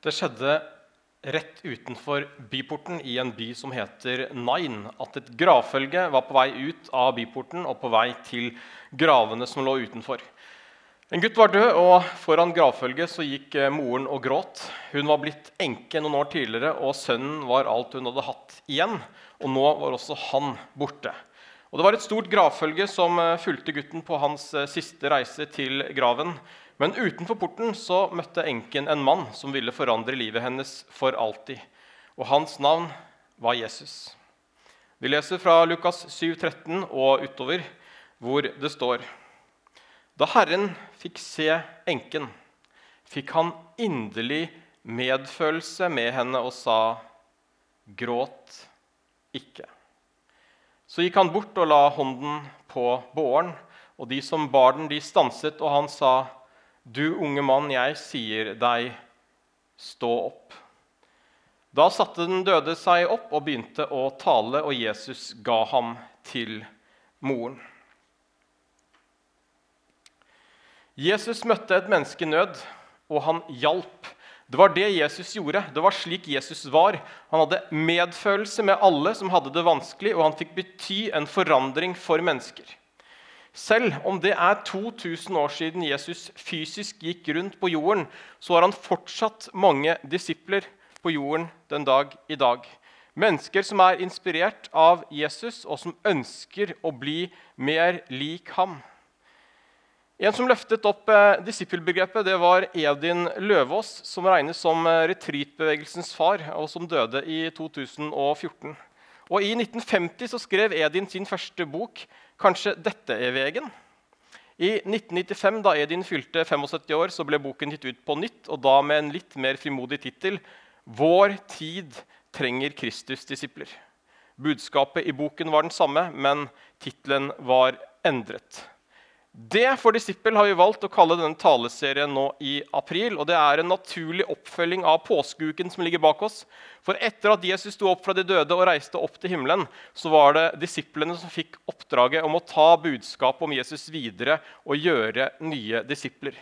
Det skjedde rett utenfor byporten i en by som heter Nain, at et gravfølge var på vei ut av byporten og på vei til gravene som lå utenfor. En gutt var død, og foran gravfølget så gikk eh, moren og gråt. Hun var blitt enke noen år tidligere, og sønnen var alt hun hadde hatt igjen. Og nå var også han borte. Og Det var et stort gravfølge som eh, fulgte gutten på hans eh, siste reise til graven. Men utenfor porten så møtte enken en mann som ville forandre livet hennes for alltid. Og hans navn var Jesus. Vi leser fra Lukas 7, 13 og utover, hvor det står Da Herren fikk se enken, fikk han inderlig medfølelse med henne og sa, Gråt ikke. Så gikk han bort og la hånden på båren, og de som bar den, de stanset, og han sa, du unge mann, jeg sier deg, stå opp. Da satte den døde seg opp og begynte å tale, og Jesus ga ham til moren. Jesus møtte et menneske i nød, og han hjalp. Det var det Jesus gjorde. Det var slik Jesus var. Han hadde medfølelse med alle som hadde det vanskelig, og han fikk bety en forandring for mennesker. Selv om det er 2000 år siden Jesus fysisk gikk rundt på jorden, så har han fortsatt mange disipler på jorden den dag i dag. Mennesker som er inspirert av Jesus, og som ønsker å bli mer lik ham. En som løftet opp eh, disippelbegrepet, det var Edin Løvaas, som regnes som eh, retreatbevegelsens far, og som døde i 2014. Og I 1950 så skrev Edin sin første bok, kanskje dette er vegen'. I 1995, da Edin fylte 75 år, så ble boken gitt ut på nytt, og da med en litt mer frimodig tittel 'Vår tid trenger Kristus-disipler'. Budskapet i boken var den samme, men tittelen var endret. Det for disippel har vi valgt å kalle denne taleserien nå i april. og Det er en naturlig oppfølging av påskeuken som ligger bak oss. For etter at Jesus sto opp fra de døde og reiste opp til himmelen, så var det disiplene som fikk oppdraget om å ta budskapet om Jesus videre og gjøre nye disipler.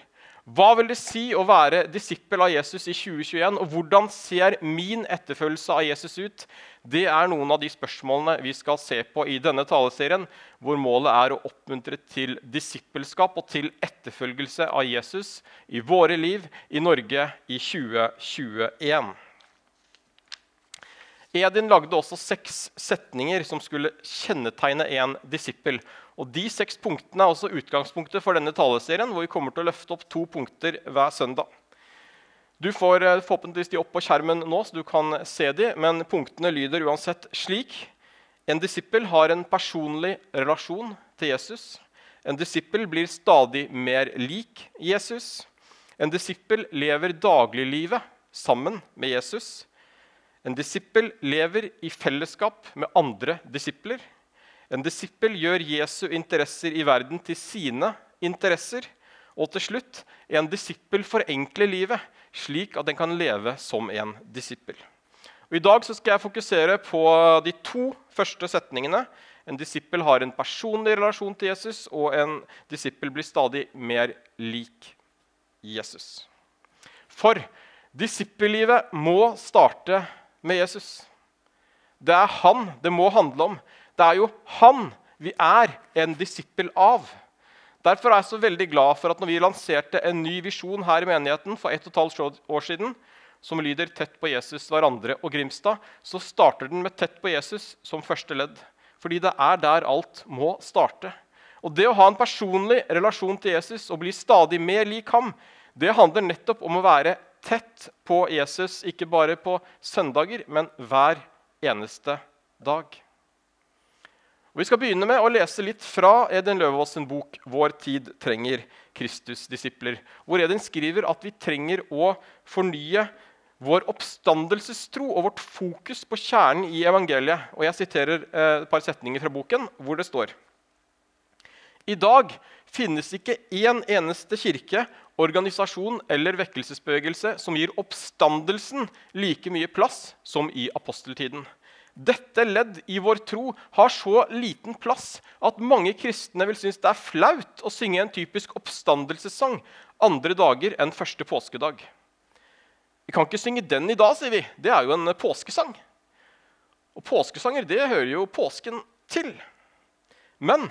Hva vil det si å være disippel av Jesus i 2021? Og hvordan ser min etterfølgelse av Jesus ut? Det er noen av de spørsmålene vi skal se på i denne taleserien, hvor målet er å oppmuntre til disippelskap og til etterfølgelse av Jesus i våre liv i Norge i 2021. Edin lagde også seks setninger som skulle kjennetegne en disippel. Og De seks punktene er også utgangspunktet for denne taleserien, hvor vi kommer til å løfte opp to punkter hver søndag. Du får eh, forhåpentligvis de opp på skjermen nå, så du kan se de, men punktene lyder uansett slik. En disippel har en personlig relasjon til Jesus. En disippel blir stadig mer lik Jesus. En disippel lever dagliglivet sammen med Jesus. En disippel lever i fellesskap med andre disipler. En disippel gjør Jesu interesser i verden til sine interesser. Og til slutt en disippel forenkler livet, slik at den kan leve som en disippel. Og I dag skal jeg fokusere på de to første setningene. En disippel har en personlig relasjon til Jesus, og en disippel blir stadig mer lik Jesus. For disippellivet må starte med Jesus. Det er han det må handle om. Det er jo han vi er en disippel av. Derfor er jeg så veldig glad for at når vi lanserte en ny visjon her i menigheten for ett og et halvt år siden, som lyder 'Tett på Jesus, hverandre og Grimstad', så starter den med 'Tett på Jesus' som første ledd. Fordi det er der alt må starte. Og Det å ha en personlig relasjon til Jesus og bli stadig mer lik ham, det handler nettopp om å være tett på Jesus, ikke bare på søndager, men hver eneste dag. Og vi skal begynne med å lese litt fra Edin Løvaas bok 'Vår tid trenger Kristusdisipler', hvor Edin skriver at vi trenger å fornye vår oppstandelsestro og vårt fokus på kjernen i evangeliet. Og Jeg siterer eh, et par setninger fra boken, hvor det står I dag finnes ikke én eneste kirke, organisasjon eller vekkelsesbevegelse som gir oppstandelsen like mye plass som i aposteltiden. Dette ledd i vår tro har så liten plass at mange kristne vil synes det er flaut å synge en typisk oppstandelsessang andre dager enn første påskedag. Vi kan ikke synge den i dag, sier vi. Det er jo en påskesang. Og påskesanger det hører jo påsken til. Men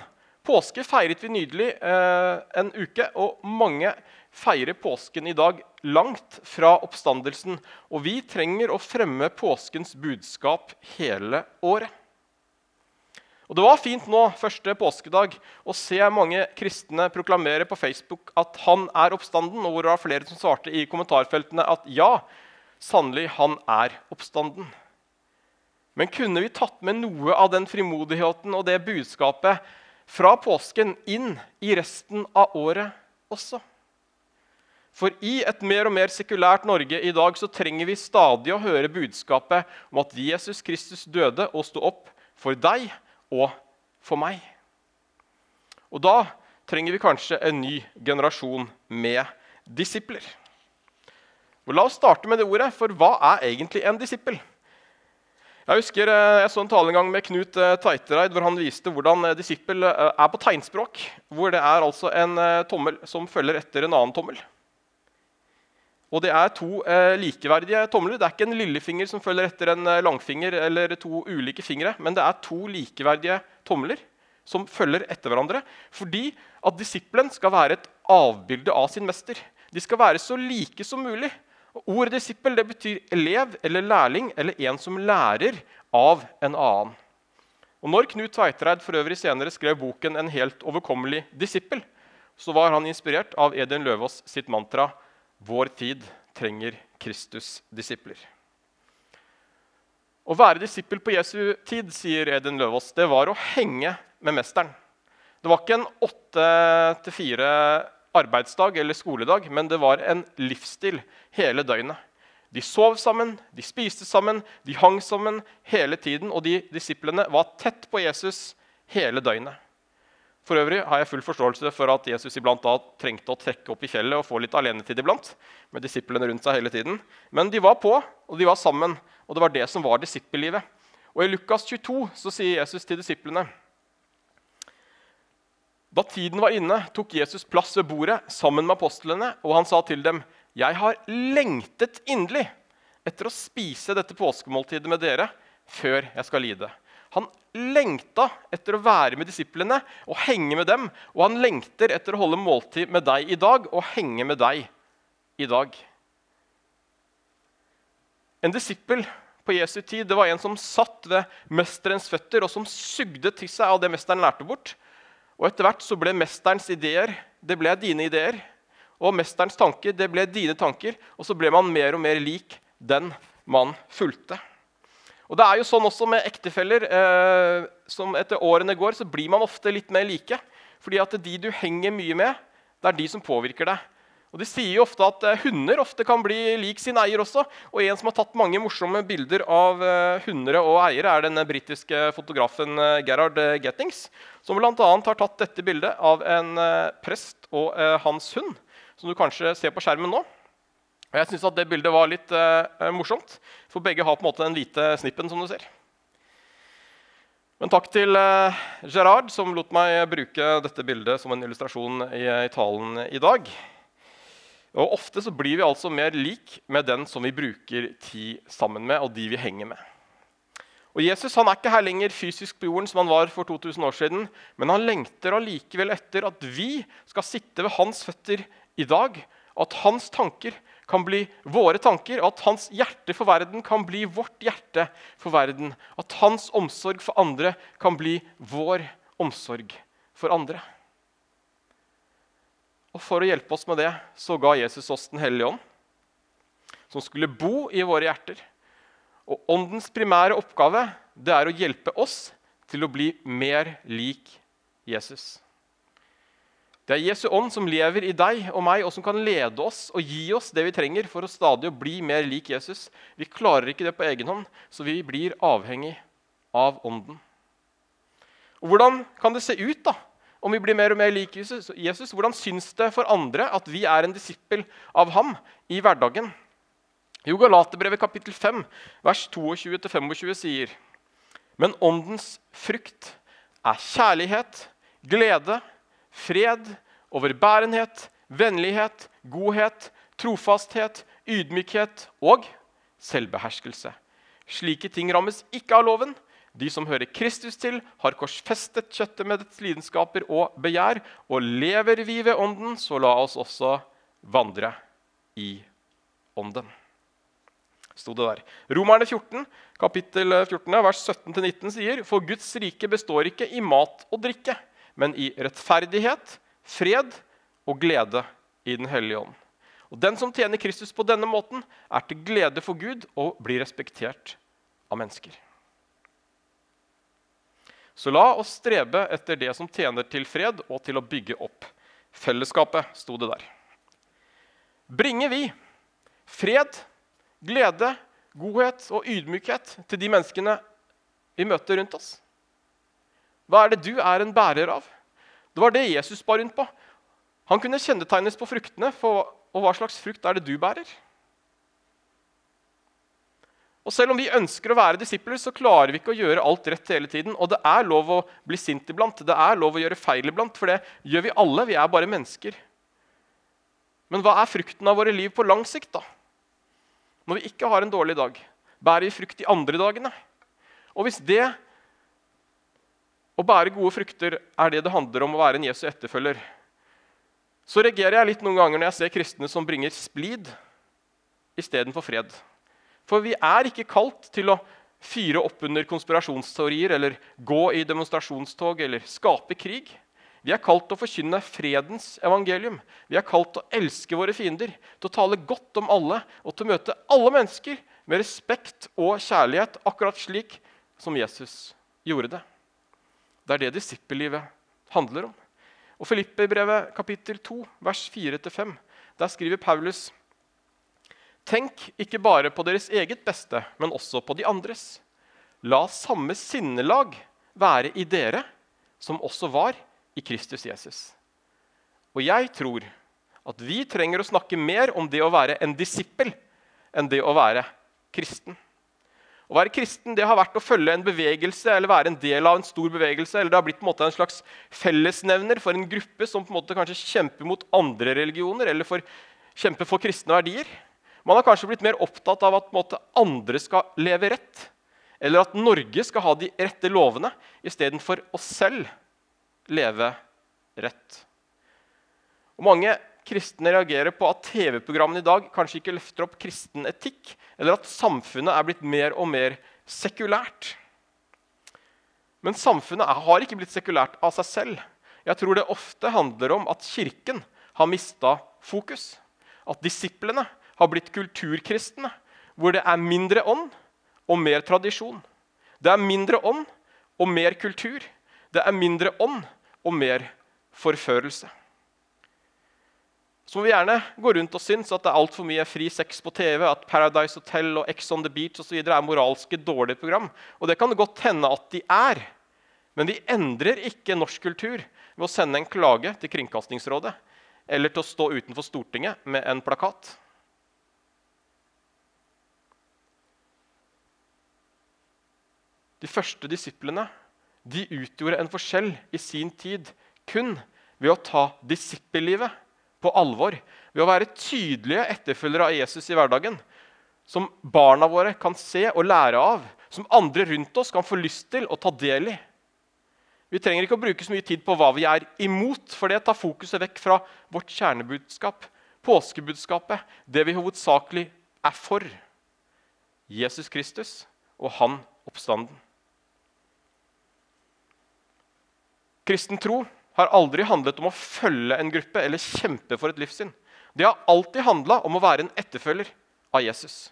påske feiret vi nydelig eh, en uke, og mange feirer påsken i dag langt fra oppstandelsen. Og vi trenger å fremme påskens budskap hele året. Og Det var fint nå første påskedag å se mange kristne proklamere på Facebook at han er oppstanden, og hvor det var flere som svarte i kommentarfeltene at ja, sannelig, han er oppstanden. Men kunne vi tatt med noe av den frimodigheten og det budskapet fra påsken inn i resten av året også? For i et mer og mer sekulært Norge i dag så trenger vi stadig å høre budskapet om at Jesus Kristus døde og sto opp for deg og for meg. Og da trenger vi kanskje en ny generasjon med disipler. Og la oss starte med det ordet, for hva er egentlig en disippel? Jeg husker eh, jeg så en tale en gang med Knut Tveitereid Teitereid hvor han viste hvordan eh, disippel er på tegnspråk. Hvor det er altså en tommel som følger etter en annen tommel. Og det er to eh, likeverdige tomler. Det er ikke en lillefinger som følger etter en eh, langfinger, eller to ulike fingre, men det er to likeverdige tomler som følger etter hverandre. Fordi at disippelen skal være et avbilde av sin mester. De skal være så like som mulig. Ordet disippel det betyr elev eller lærling eller en som lærer av en annen. Og når Knut Tveitereid for øvrig senere skrev boken 'En helt overkommelig disippel', så var han inspirert av Edin Løvaas sitt mantra vår tid trenger Kristus-disipler. Å være disippel på Jesu tid sier Edin Løvaas, det var å henge med mesteren. Det var ikke en åtte til fire arbeidsdag eller skoledag, men det var en livsstil hele døgnet. De sov sammen, de spiste sammen, de hang sammen hele tiden. Og de disiplene var tett på Jesus hele døgnet. For øvrig har jeg full forståelse for at Jesus iblant da trengte å trekke opp i fjellet og få litt alenetid iblant, med disiplene rundt seg hele tiden. Men de var på, og de var sammen, og det var det som var disippellivet. Og I Lukas 22 så sier Jesus til disiplene Da tiden var inne, tok Jesus plass ved bordet sammen med apostlene, og han sa til dem, 'Jeg har lengtet inderlig etter å spise dette påskemåltidet med dere før jeg skal lide.' Han lengta etter å være med disiplene og henge med dem. Og han lengter etter å holde måltid med deg i dag og henge med deg i dag. En disippel på Jesu tid det var en som satt ved mesterens føtter og som sugde til seg av det mesteren lærte bort. Og Etter hvert så ble mesterens ideer det ble dine ideer. Og mesterens tanker det ble dine tanker. Og så ble man mer og mer lik den man fulgte. Og det er jo sånn også med ektefeller. Eh, som Etter årene går, så blir man ofte litt mer like. Fordi at de du henger mye med, det er de som påvirker deg. Og De sier jo ofte at eh, hunder ofte kan bli lik sin eier også. Og En som har tatt mange morsomme bilder av hunder hundere og eiere, er den britiske fotografen eh, Gerhard eh, Gettings. Som bl.a. har tatt dette bildet av en eh, prest og hans hund. Som du kanskje ser på skjermen nå. Og jeg syns det bildet var litt morsomt, for begge har på en måte den hvite snippen. som du ser. Men takk til eh, Gerard, som lot meg bruke dette bildet som en illustrasjon i, i, talen i dag. Og Ofte så blir vi altså mer lik med den som vi bruker tid sammen med, og de vi henger med. Og Jesus han er ikke her lenger fysisk på jorden som han var for 2000 år siden, men han lengter allikevel etter at vi skal sitte ved hans føtter i dag, at hans tanker kan bli våre tanker, at hans hjerte for verden kan bli vårt hjerte for verden. At hans omsorg for andre kan bli vår omsorg for andre. Og For å hjelpe oss med det så ga Jesus oss Den hellige ånd, som skulle bo i våre hjerter. Og Åndens primære oppgave det er å hjelpe oss til å bli mer lik Jesus. Det er Jesu ånd som lever i deg og meg, og som kan lede oss og gi oss det vi trenger for å stadig bli mer lik Jesus. Vi klarer ikke det på egen hånd, så vi blir avhengig av ånden. Og Hvordan kan det se ut da, om vi blir mer og mer lik Jesus? Jesus? Hvordan syns det for andre at vi er en disippel av ham i hverdagen? Jo, Galaterbrevet kapittel 5, vers 22-25 sier Men åndens frukt er kjærlighet, glede, fred, overbærenhet, vennlighet, godhet, trofasthet, ydmykhet og selvbeherskelse. Slike ting rammes ikke av loven. De som hører Kristus til, har korsfestet kjøttet med dets lidenskaper og begjær, og lever vi ved Ånden, så la oss også vandre i Ånden. Sto det der. Romerne 14, kapittel 14, vers 17-19 sier For Guds rike består ikke i mat og drikke, men i rettferdighet, fred og glede i Den hellige ånd. Og Den som tjener Kristus på denne måten, er til glede for Gud og blir respektert av mennesker. Så la oss strebe etter det som tjener til fred og til å bygge opp fellesskapet, sto det der. Bringer vi fred, glede, godhet og ydmykhet til de menneskene vi møter rundt oss? Hva er det du er en bærer av? Det var det Jesus bar rundt på. Han kunne kjennetegnes på fruktene, for, og hva slags frukt er det du bærer? Og Selv om vi ønsker å være disipler, så klarer vi ikke å gjøre alt rett hele tiden. Og det er lov å bli sint iblant, det er lov å gjøre feil iblant, for det gjør vi alle. Vi er bare mennesker. Men hva er frukten av våre liv på lang sikt, da? Når vi ikke har en dårlig dag, bærer vi frukt de andre dagene? Og hvis det å bære gode frukter er det det handler om å være en Jesu etterfølger, så reagerer jeg litt noen ganger når jeg ser kristne som bringer splid istedenfor fred. For vi er ikke kalt til å fyre opp under konspirasjonsteorier eller gå i demonstrasjonstog eller skape krig. Vi er kalt til å forkynne fredens evangelium. Vi er kalt til å elske våre fiender, til å tale godt om alle og til å møte alle mennesker med respekt og kjærlighet, akkurat slik som Jesus gjorde det. Det er det disippellivet handler om. Og Filippe-brevet kapittel 2, vers 4-5, der skriver Paulus Tenk ikke bare på deres eget beste, men også på de andres. La samme sinnelag være i dere som også var i Kristus Jesus. Og jeg tror at vi trenger å snakke mer om det å være en disippel enn det å være kristen. Å være kristen det har vært å følge en bevegelse eller være en del av en stor bevegelse. eller Det har blitt en, en slags fellesnevner for en gruppe som på en måte kanskje kjemper mot andre religioner eller for, kjemper for kristne verdier. Man har kanskje blitt mer opptatt av at måte, andre skal leve rett. Eller at Norge skal ha de rette lovene istedenfor oss selv leve rett. Og Mange kristne reagerer på at TV-programmene i dag kanskje ikke løfter opp kristen etikk, eller at samfunnet er blitt mer og mer sekulært. Men samfunnet har ikke blitt sekulært av seg selv. Jeg tror det ofte handler om at Kirken har mista fokus. At disiplene har blitt kulturkristne, hvor det er mindre ånd og mer tradisjon. Det er mindre ånd og mer kultur. Det er mindre ånd og mer forførelse. Så må vi gjerne gå rundt og synes at det er altfor mye fri sex på TV, at Paradise Hotel og Ex on the Beach og så er moralske dårlige program. Og det kan det godt hende at de er. Men vi endrer ikke norsk kultur ved å sende en klage til Kringkastingsrådet eller til å stå utenfor Stortinget med en plakat. De første disiplene de utgjorde en forskjell i sin tid kun ved å ta disippellivet på alvor ved å være tydelige etterfølgere av Jesus i hverdagen. Som barna våre kan se og lære av, som andre rundt oss kan få lyst til å ta del i. Vi trenger ikke å bruke så mye tid på hva vi er imot, for det tar fokuset vekk fra vårt kjernebudskap, påskebudskapet, det vi hovedsakelig er for. Jesus Kristus og han oppstanden. Kristen tro har aldri handlet om å følge en gruppe eller kjempe for et livssyn. Det har alltid handla om å være en etterfølger av Jesus.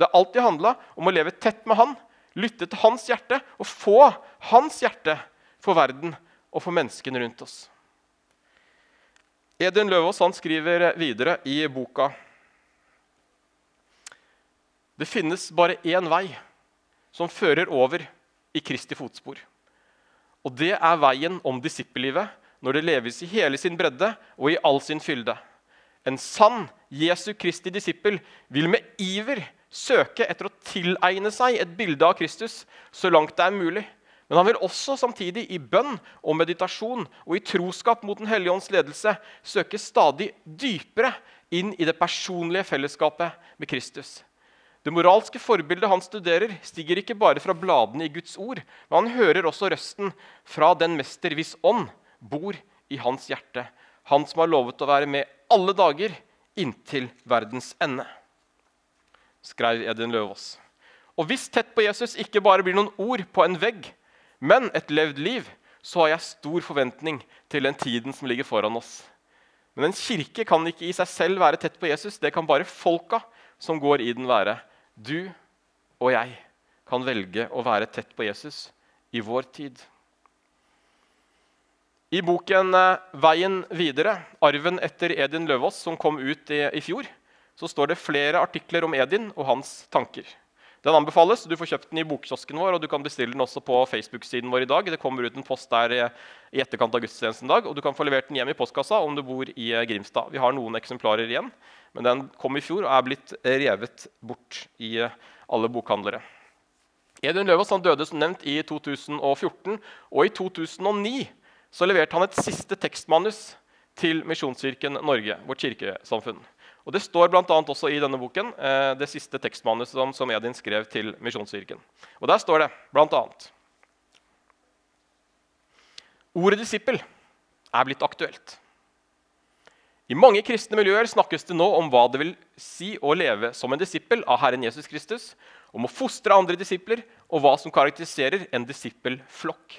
Det har alltid handla om å leve tett med han, lytte til hans hjerte og få hans hjerte for verden og for menneskene rundt oss. Edin Løvaas skriver videre i boka Det finnes bare én vei som fører over i Kristi fotspor. Og det er veien om disippellivet når det leves i hele sin bredde og i all sin fylde. En sann Jesu Kristi disippel vil med iver søke etter å tilegne seg et bilde av Kristus så langt det er mulig. Men han vil også samtidig i bønn og meditasjon og i troskap mot Den hellige ånds ledelse søke stadig dypere inn i det personlige fellesskapet med Kristus. Det moralske forbildet han studerer, stiger ikke bare fra bladene i Guds ord, men han hører også røsten fra den mester hvis ånd bor i hans hjerte. Han som har lovet å være med alle dager inntil verdens ende. Skrev Edin Løvaas. Og hvis tett på Jesus ikke bare blir noen ord på en vegg, men et levd liv, så har jeg stor forventning til den tiden som ligger foran oss. Men en kirke kan ikke i seg selv være tett på Jesus. Det kan bare folka som går i den, være. Du og jeg kan velge å være tett på Jesus i vår tid. I boken eh, 'Veien videre', arven etter Edin Løvaas, som kom ut i, i, fjor, så står det flere artikler om Edin og hans tanker. Den anbefales. Du får kjøpt den i bokkiosken vår, og du kan bestille den også på Facebook-siden vår i dag. Det kommer ut en post der i etterkant av gudstjenesten dag, og du kan få levert den hjem i postkassa om du bor i eh, Grimstad. Vi har noen eksemplarer igjen. Men den kom i fjor og er blitt revet bort i eh, alle bokhandlere. Edun Løvaas døde som nevnt i 2014, og i 2009 så leverte han et siste tekstmanus til Misjonskirken Norge, vårt kirkesamfunn. Og Det står annet også i denne boken, eh, det siste tekstmanuset som, som Edin skrev til Misjonskirken. Og Der står det bl.a.: Ordet disippel er blitt aktuelt. I mange kristne miljøer snakkes det nå om hva det vil si å leve som en disippel av Herren Jesus Kristus, om å fostre andre disipler og hva som karakteriserer en disippelflokk.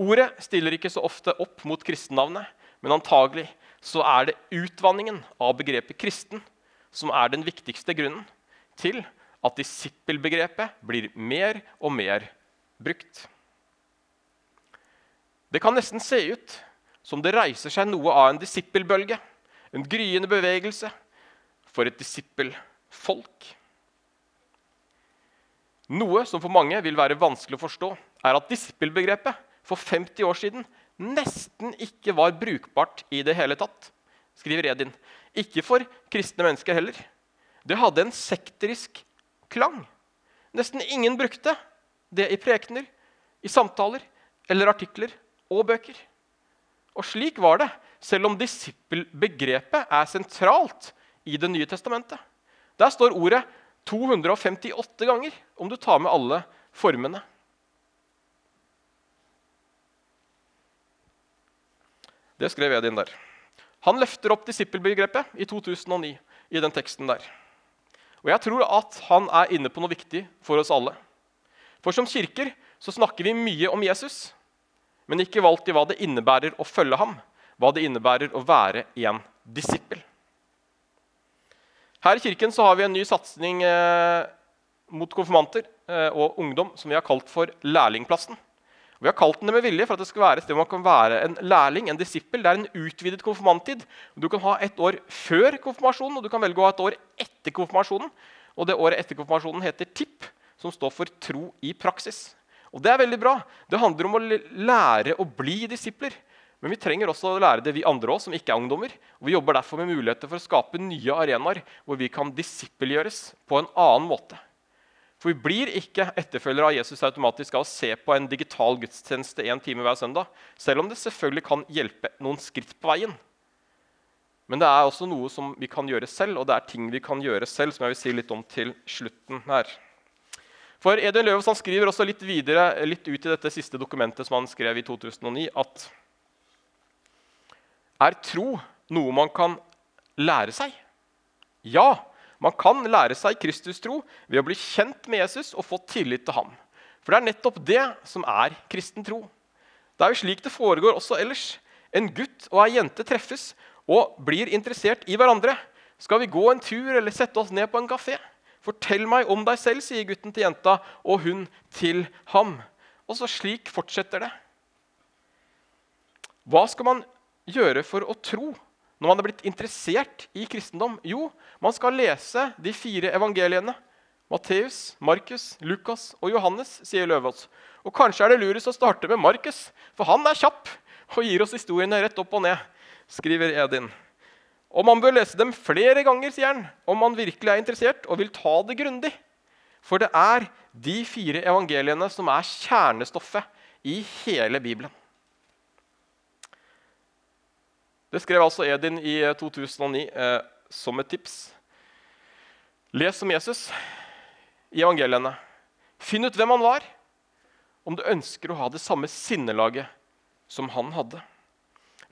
Ordet stiller ikke så ofte opp mot kristennavnet, men antagelig så er det utvanningen av begrepet kristen som er den viktigste grunnen til at disippelbegrepet blir mer og mer brukt. Det kan nesten se ut som det reiser seg noe av en disippelbølge, en gryende bevegelse for et disippelfolk. Noe som for mange vil være vanskelig å forstå, er at disippelbegrepet for 50 år siden nesten ikke var brukbart i det hele tatt, skriver Edin. Ikke for kristne mennesker heller. Det hadde en sekterisk klang. Nesten ingen brukte det i prekener, i samtaler eller artikler og bøker. Og slik var det, selv om disippelbegrepet er sentralt i Det nye testamentet. Der står ordet 258 ganger, om du tar med alle formene. Det skrev Edin der. Han løfter opp disippelbegrepet i 2009 i den teksten der. Og jeg tror at han er inne på noe viktig for oss alle. For som kirker så snakker vi mye om Jesus men ikke valgt i hva det innebærer å følge ham, hva det innebærer å være en disippel. Her i kirken så har vi en ny satsing eh, mot konfirmanter eh, og ungdom som vi har kalt for Lærlingplassen. Vi har kalt den det med vilje for at det skal være et sted hvor man kan være en lærling, en disippel. Det er en utvidet konfirmanttid. Du kan ha et år før konfirmasjonen og du kan velge å ha et år etter konfirmasjonen. Og det året etter konfirmasjonen heter TIP, som står for tro i praksis. Og det er veldig bra. Det handler om å lære å bli disipler. Men vi trenger også å lære det, vi andre også, som ikke er ungdommer. Og Vi jobber derfor med muligheter for å skape nye arenaer hvor vi kan disippelgjøres på en annen måte. For vi blir ikke etterfølgere av Jesus automatisk av å se på en digital gudstjeneste en time hver søndag, selv om det selvfølgelig kan hjelpe noen skritt på veien. Men det er også noe som vi kan gjøre selv, og det er ting vi kan gjøre selv, som jeg vil si litt om til slutten her. For Edin Løvaas skriver også litt videre, litt ut i dette siste dokumentet som han skrev i 2009, at er tro noe man kan lære seg? Ja, man kan lære seg Kristus-tro ved å bli kjent med Jesus og få tillit til ham. For det er nettopp det som er kristen tro. Det er jo slik det foregår også ellers. En gutt og ei jente treffes og blir interessert i hverandre. Skal vi gå en tur eller sette oss ned på en kafé? 'Fortell meg om deg selv', sier gutten til jenta, og hun til ham. Og så slik fortsetter det. Hva skal man gjøre for å tro når man er blitt interessert i kristendom? Jo, man skal lese de fire evangeliene. Matteus, Markus, Lukas og Johannes, sier Løvaas. Og kanskje er det lurest å starte med Markus, for han er kjapp og gir oss historiene rett opp og ned, skriver Edin. Og man bør lese dem flere ganger, sier han, om man virkelig er interessert og vil ta det grundig. For det er de fire evangeliene som er kjernestoffet i hele Bibelen. Det skrev altså Edin i 2009. Eh, som et tips. Les om Jesus i evangeliene. Finn ut hvem han var, om du ønsker å ha det samme sinnelaget som han hadde.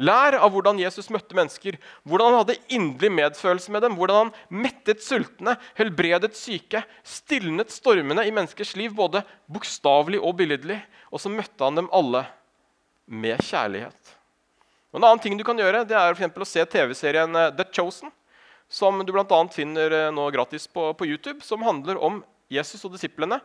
Lær av hvordan Jesus møtte mennesker, hvordan han hadde inderlig medfølelse med dem, hvordan han mettet sultne, helbredet syke, stilnet stormene i menneskers liv, både bokstavelig og billedlig. Og så møtte han dem alle med kjærlighet. Og en annen ting du kan gjøre, det er for å se TV-serien eh, The Chosen, som du bl.a. finner eh, nå gratis på, på YouTube, som handler om Jesus og disiplene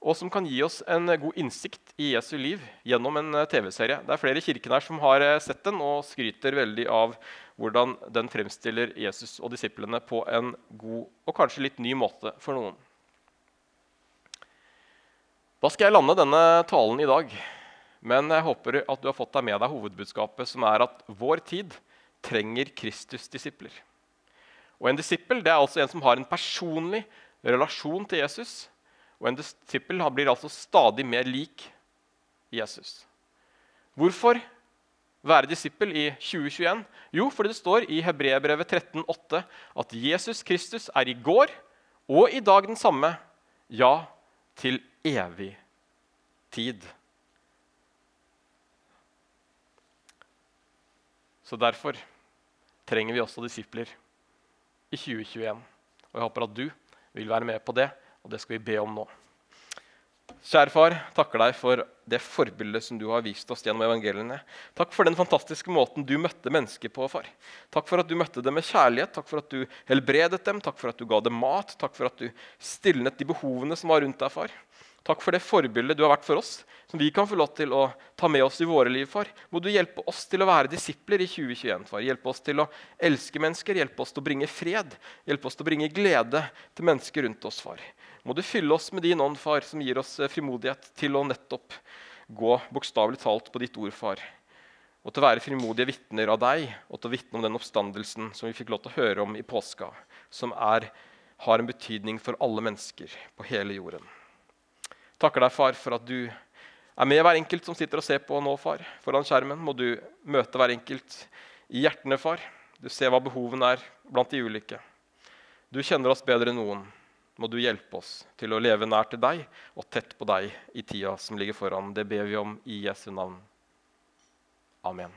og som kan gi oss en god innsikt i Jesu liv gjennom en eh, TV-serie. Det er flere i kirken her som har sett den og skryter veldig av hvordan den fremstiller Jesus og disiplene på en god og kanskje litt ny måte for noen. Da skal jeg lande denne talen i dag, men jeg håper at du har fått deg med deg hovedbudskapet, som er at vår tid trenger Kristus-disipler. Og En disippel det er altså en som har en personlig relasjon til Jesus, og en disippel blir altså stadig mer lik Jesus. Hvorfor være disippel i 2021? Jo, fordi det står i Hebreerbrevet 13,8 at Jesus Kristus er i går og i dag den samme, ja, til evig tid. Så derfor trenger vi også disipler i 2021. Og jeg håper at du vil være med på det og det skal vi be om nå. Kjære far, takker deg for det forbildet som du har vist oss gjennom evangeliene. Takk for den fantastiske måten du møtte mennesker på. far. Takk for at du møtte dem med kjærlighet, takk for at du helbredet dem, takk for at du ga dem mat, takk for at du stilnet de behovene som var rundt deg. far. Takk for det forbildet du har vært for oss, som vi kan få lov til å ta med oss i våre liv. far. Må du hjelpe oss til å være disipler i 2021. far. Hjelpe oss til å elske mennesker, hjelpe oss til å bringe fred, hjelpe oss til å bringe glede til mennesker rundt oss. far. Må du fylle oss med din ånd, far, som gir oss eh, frimodighet til å nettopp gå bokstavelig talt på ditt ord, far. Og til å være frimodige vitner av deg og til å vitne om den oppstandelsen som vi fikk lov til å høre om i påska, som er, har en betydning for alle mennesker på hele jorden. Takker deg, far, for at du er med hver enkelt som sitter og ser på nå, far. Foran skjermen må du møte hver enkelt i hjertene, far. Du ser hva behovene er blant de ulike. Du kjenner oss bedre enn noen. Må du hjelpe oss til å leve nær til deg og tett på deg i tida som ligger foran. Det ber vi om i Jesu navn. Amen.